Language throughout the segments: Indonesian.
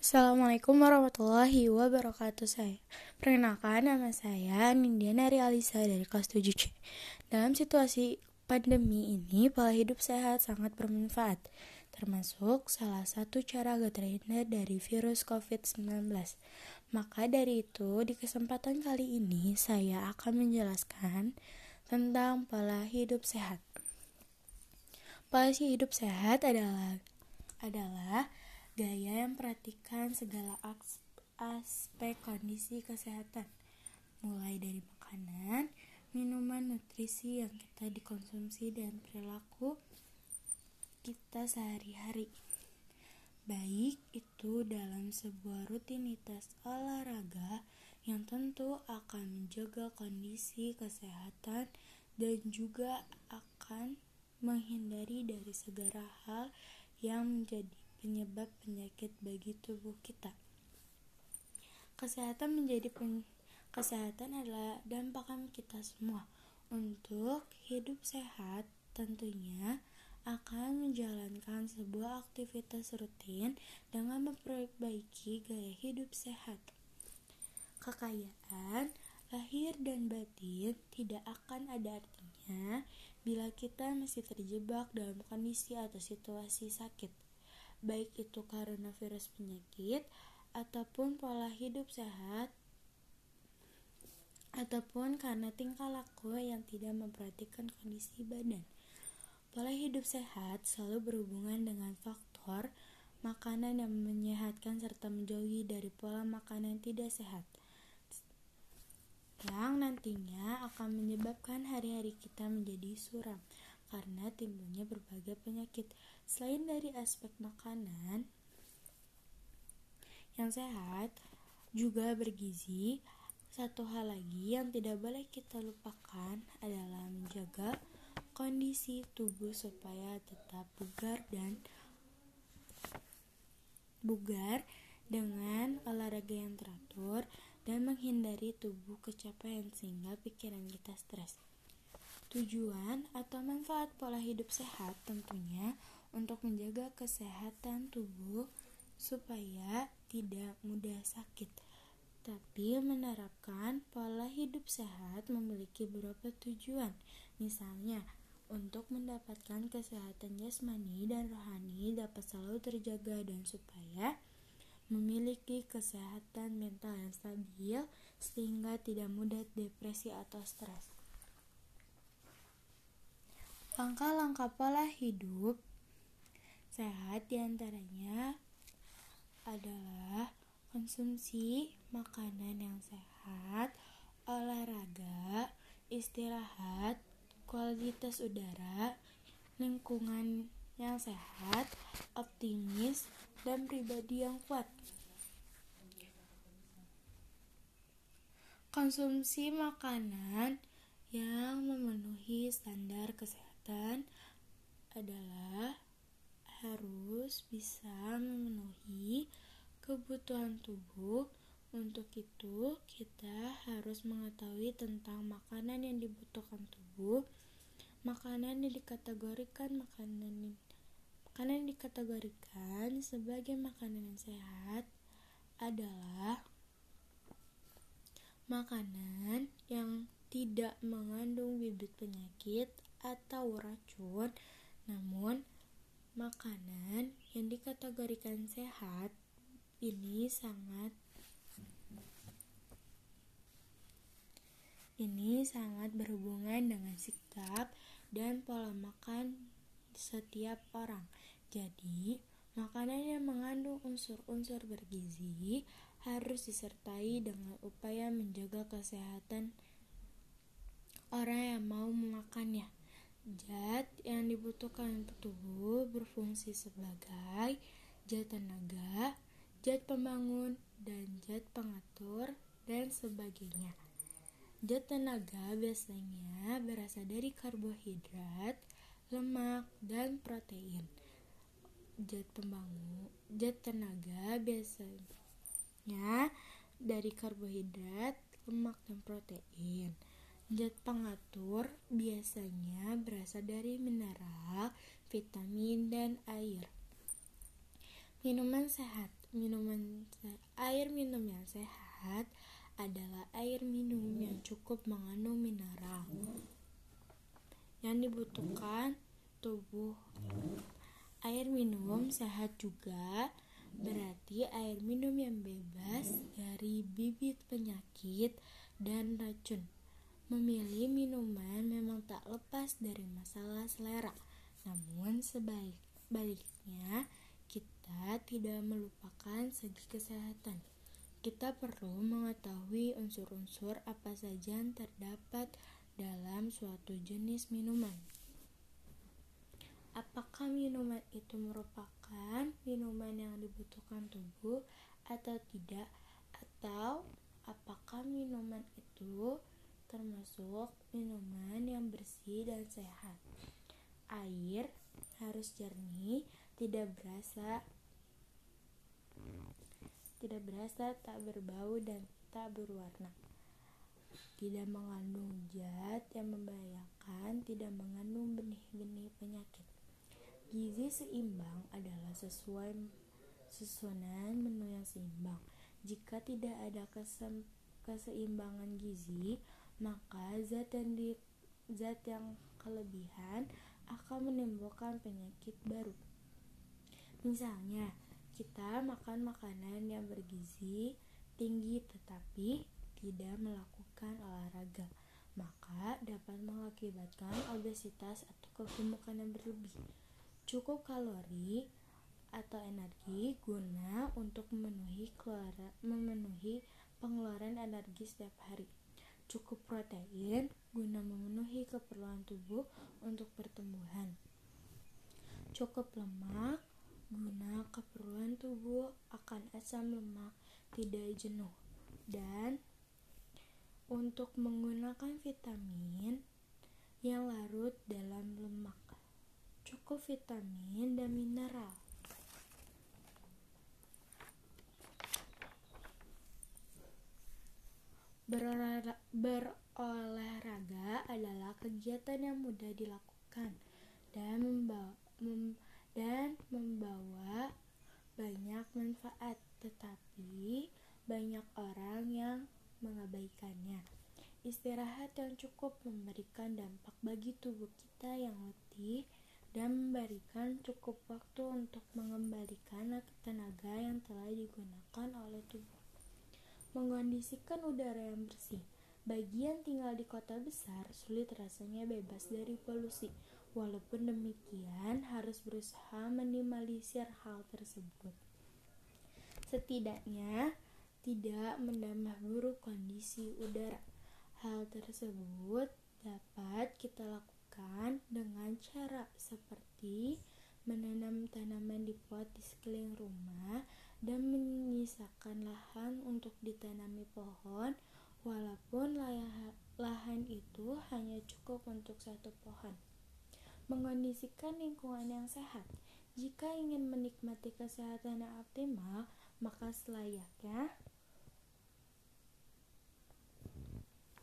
Assalamualaikum warahmatullahi wabarakatuh saya Perkenalkan nama saya Nindiana Alisa dari kelas 7C Dalam situasi pandemi ini pola hidup sehat sangat bermanfaat Termasuk salah satu cara agar terhindar dari virus COVID-19 Maka dari itu di kesempatan kali ini saya akan menjelaskan tentang pola hidup sehat. Pola hidup sehat adalah adalah Gaya yang perhatikan segala aspek kondisi kesehatan, mulai dari makanan, minuman, nutrisi yang kita dikonsumsi dan perilaku kita sehari-hari. Baik itu dalam sebuah rutinitas olahraga yang tentu akan menjaga kondisi kesehatan dan juga akan menghindari dari segala hal yang menjadi penyebab penyakit bagi tubuh kita. Kesehatan menjadi pen kesehatan adalah dampakan kita semua. Untuk hidup sehat tentunya akan menjalankan sebuah aktivitas rutin dengan memperbaiki gaya hidup sehat. Kekayaan lahir dan batin tidak akan ada artinya bila kita masih terjebak dalam kondisi atau situasi sakit baik itu karena virus penyakit ataupun pola hidup sehat ataupun karena tingkah laku yang tidak memperhatikan kondisi badan. Pola hidup sehat selalu berhubungan dengan faktor makanan yang menyehatkan serta menjauhi dari pola makanan tidak sehat yang nantinya akan menyebabkan hari-hari kita menjadi suram karena timbulnya berbagai penyakit. Selain dari aspek makanan yang sehat, juga bergizi, satu hal lagi yang tidak boleh kita lupakan adalah menjaga kondisi tubuh supaya tetap bugar dan bugar dengan olahraga yang teratur dan menghindari tubuh kecapean sehingga pikiran kita stres. Tujuan atau manfaat pola hidup sehat tentunya untuk menjaga kesehatan tubuh supaya tidak mudah sakit. Tapi menerapkan pola hidup sehat memiliki beberapa tujuan. Misalnya, untuk mendapatkan kesehatan jasmani dan rohani dapat selalu terjaga dan supaya memiliki kesehatan mental yang stabil sehingga tidak mudah depresi atau stres. Langkah-langkah pola hidup sehat di antaranya adalah konsumsi makanan yang sehat, olahraga, istirahat, kualitas udara, lingkungan yang sehat, optimis, dan pribadi yang kuat. Konsumsi makanan yang memenuhi standar kesehatan kesehatan adalah harus bisa memenuhi kebutuhan tubuh. Untuk itu, kita harus mengetahui tentang makanan yang dibutuhkan tubuh. Makanan yang dikategorikan makanan makanan yang dikategorikan sebagai makanan yang sehat adalah makanan yang tidak mengandung bibit penyakit atau racun, namun makanan yang dikategorikan sehat ini sangat ini sangat berhubungan dengan sikap dan pola makan setiap orang. Jadi, makanan yang mengandung unsur-unsur bergizi harus disertai dengan upaya menjaga kesehatan orang yang mau memakannya. Zat yang dibutuhkan untuk tubuh berfungsi sebagai zat tenaga, zat pembangun, dan zat pengatur, dan sebagainya. Zat tenaga biasanya berasal dari karbohidrat, lemak, dan protein. Zat pembangun, zat tenaga biasanya dari karbohidrat, lemak, dan protein. Zat pengatur biasanya berasal dari mineral, vitamin, dan air. Minuman sehat minuman air minum yang sehat adalah air minum yang cukup mengandung mineral yang dibutuhkan tubuh. Air minum sehat juga berarti air minum yang bebas dari bibit penyakit dan racun. Memilih minuman memang tak lepas dari masalah selera, namun sebaliknya kita tidak melupakan segi kesehatan. Kita perlu mengetahui unsur-unsur apa saja yang terdapat dalam suatu jenis minuman. Apakah minuman itu merupakan minuman yang dibutuhkan tubuh atau tidak? Atau apakah minuman itu termasuk minuman yang bersih dan sehat? Air harus jernih, tidak berasa tidak berasa, tak berbau, dan tak berwarna. Tidak mengandung zat yang membahayakan, tidak mengandung benih-benih penyakit. Gizi seimbang adalah sesuai susunan menu yang seimbang. Jika tidak ada kesem, keseimbangan gizi, maka zat yang di, zat yang kelebihan akan menimbulkan penyakit baru. Misalnya, kita makan makanan yang bergizi tinggi tetapi tidak melakukan olahraga, maka dapat mengakibatkan obesitas atau kegemukan yang berlebih. Cukup kalori atau energi guna untuk memenuhi keluaran, memenuhi pengeluaran energi setiap hari. Cukup protein guna memenuhi keperluan tubuh untuk pertumbuhan. Cukup lemak guna keperluan tubuh akan asam lemak tidak jenuh dan untuk menggunakan vitamin yang larut dalam lemak cukup vitamin dan mineral berolahraga adalah kegiatan yang mudah dilakukan dan membawa mem dan membawa banyak manfaat, tetapi banyak orang yang mengabaikannya. Istirahat yang cukup memberikan dampak bagi tubuh kita yang letih dan memberikan cukup waktu untuk mengembalikan tenaga yang telah digunakan oleh tubuh. Mengondisikan udara yang bersih. Bagi yang tinggal di kota besar, sulit rasanya bebas dari polusi Walaupun demikian, harus berusaha minimalisir hal tersebut. Setidaknya, tidak menambah buruk kondisi udara. Hal tersebut dapat kita lakukan dengan cara seperti menanam tanaman di pot di sekeliling rumah dan menyisakan lahan untuk ditanami pohon walaupun lahan itu hanya cukup untuk satu pohon mengondisikan lingkungan yang sehat. Jika ingin menikmati kesehatan yang optimal, maka selayaknya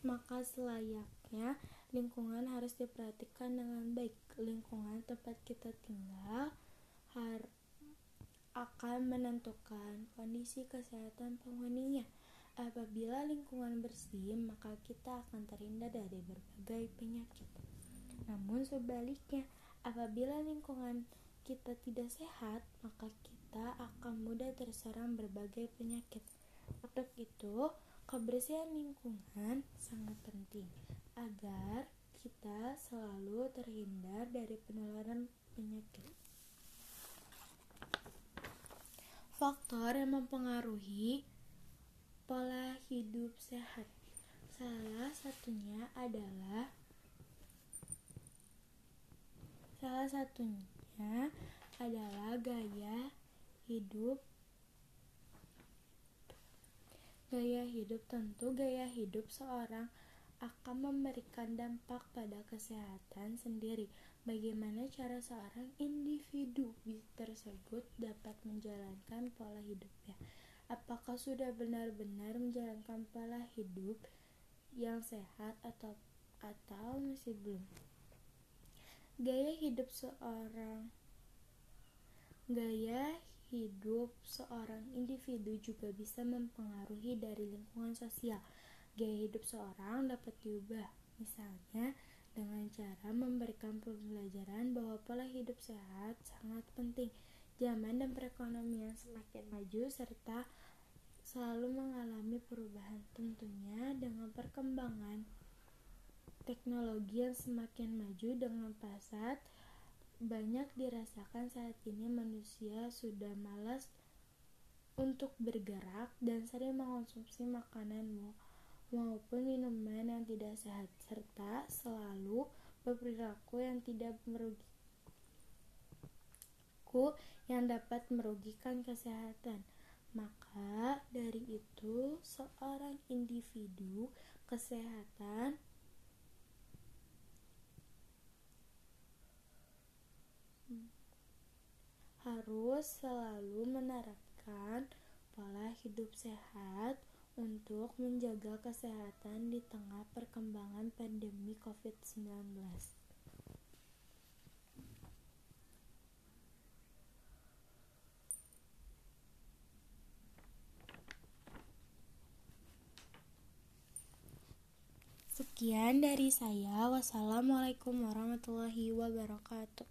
maka selayaknya lingkungan harus diperhatikan dengan baik. Lingkungan tempat kita tinggal har akan menentukan kondisi kesehatan penghuninya. Apabila lingkungan bersih, maka kita akan terhindar dari berbagai penyakit. Namun sebaliknya, apabila lingkungan kita tidak sehat, maka kita akan mudah terserang berbagai penyakit. Untuk itu, kebersihan lingkungan sangat penting agar kita selalu terhindar dari penularan penyakit. Faktor yang mempengaruhi pola hidup sehat salah satunya adalah Salah satunya adalah gaya hidup. Gaya hidup tentu gaya hidup seorang akan memberikan dampak pada kesehatan sendiri. Bagaimana cara seorang individu tersebut dapat menjalankan pola hidupnya? Apakah sudah benar-benar menjalankan pola hidup yang sehat atau atau masih belum? Gaya hidup seorang Gaya hidup seorang individu juga bisa mempengaruhi dari lingkungan sosial. Gaya hidup seorang dapat diubah, misalnya dengan cara memberikan pembelajaran bahwa pola hidup sehat sangat penting. Zaman dan perekonomian semakin maju serta selalu mengalami perubahan tentunya dengan perkembangan teknologi yang semakin maju dengan pesat banyak dirasakan saat ini manusia sudah malas untuk bergerak dan sering mengonsumsi makanan maupun minuman yang tidak sehat serta selalu berperilaku yang tidak merugikan yang dapat merugikan kesehatan. Maka dari itu, seorang individu kesehatan harus selalu menerapkan pola hidup sehat untuk menjaga kesehatan di tengah perkembangan pandemi COVID-19. Sekian dari saya. Wassalamualaikum warahmatullahi wabarakatuh.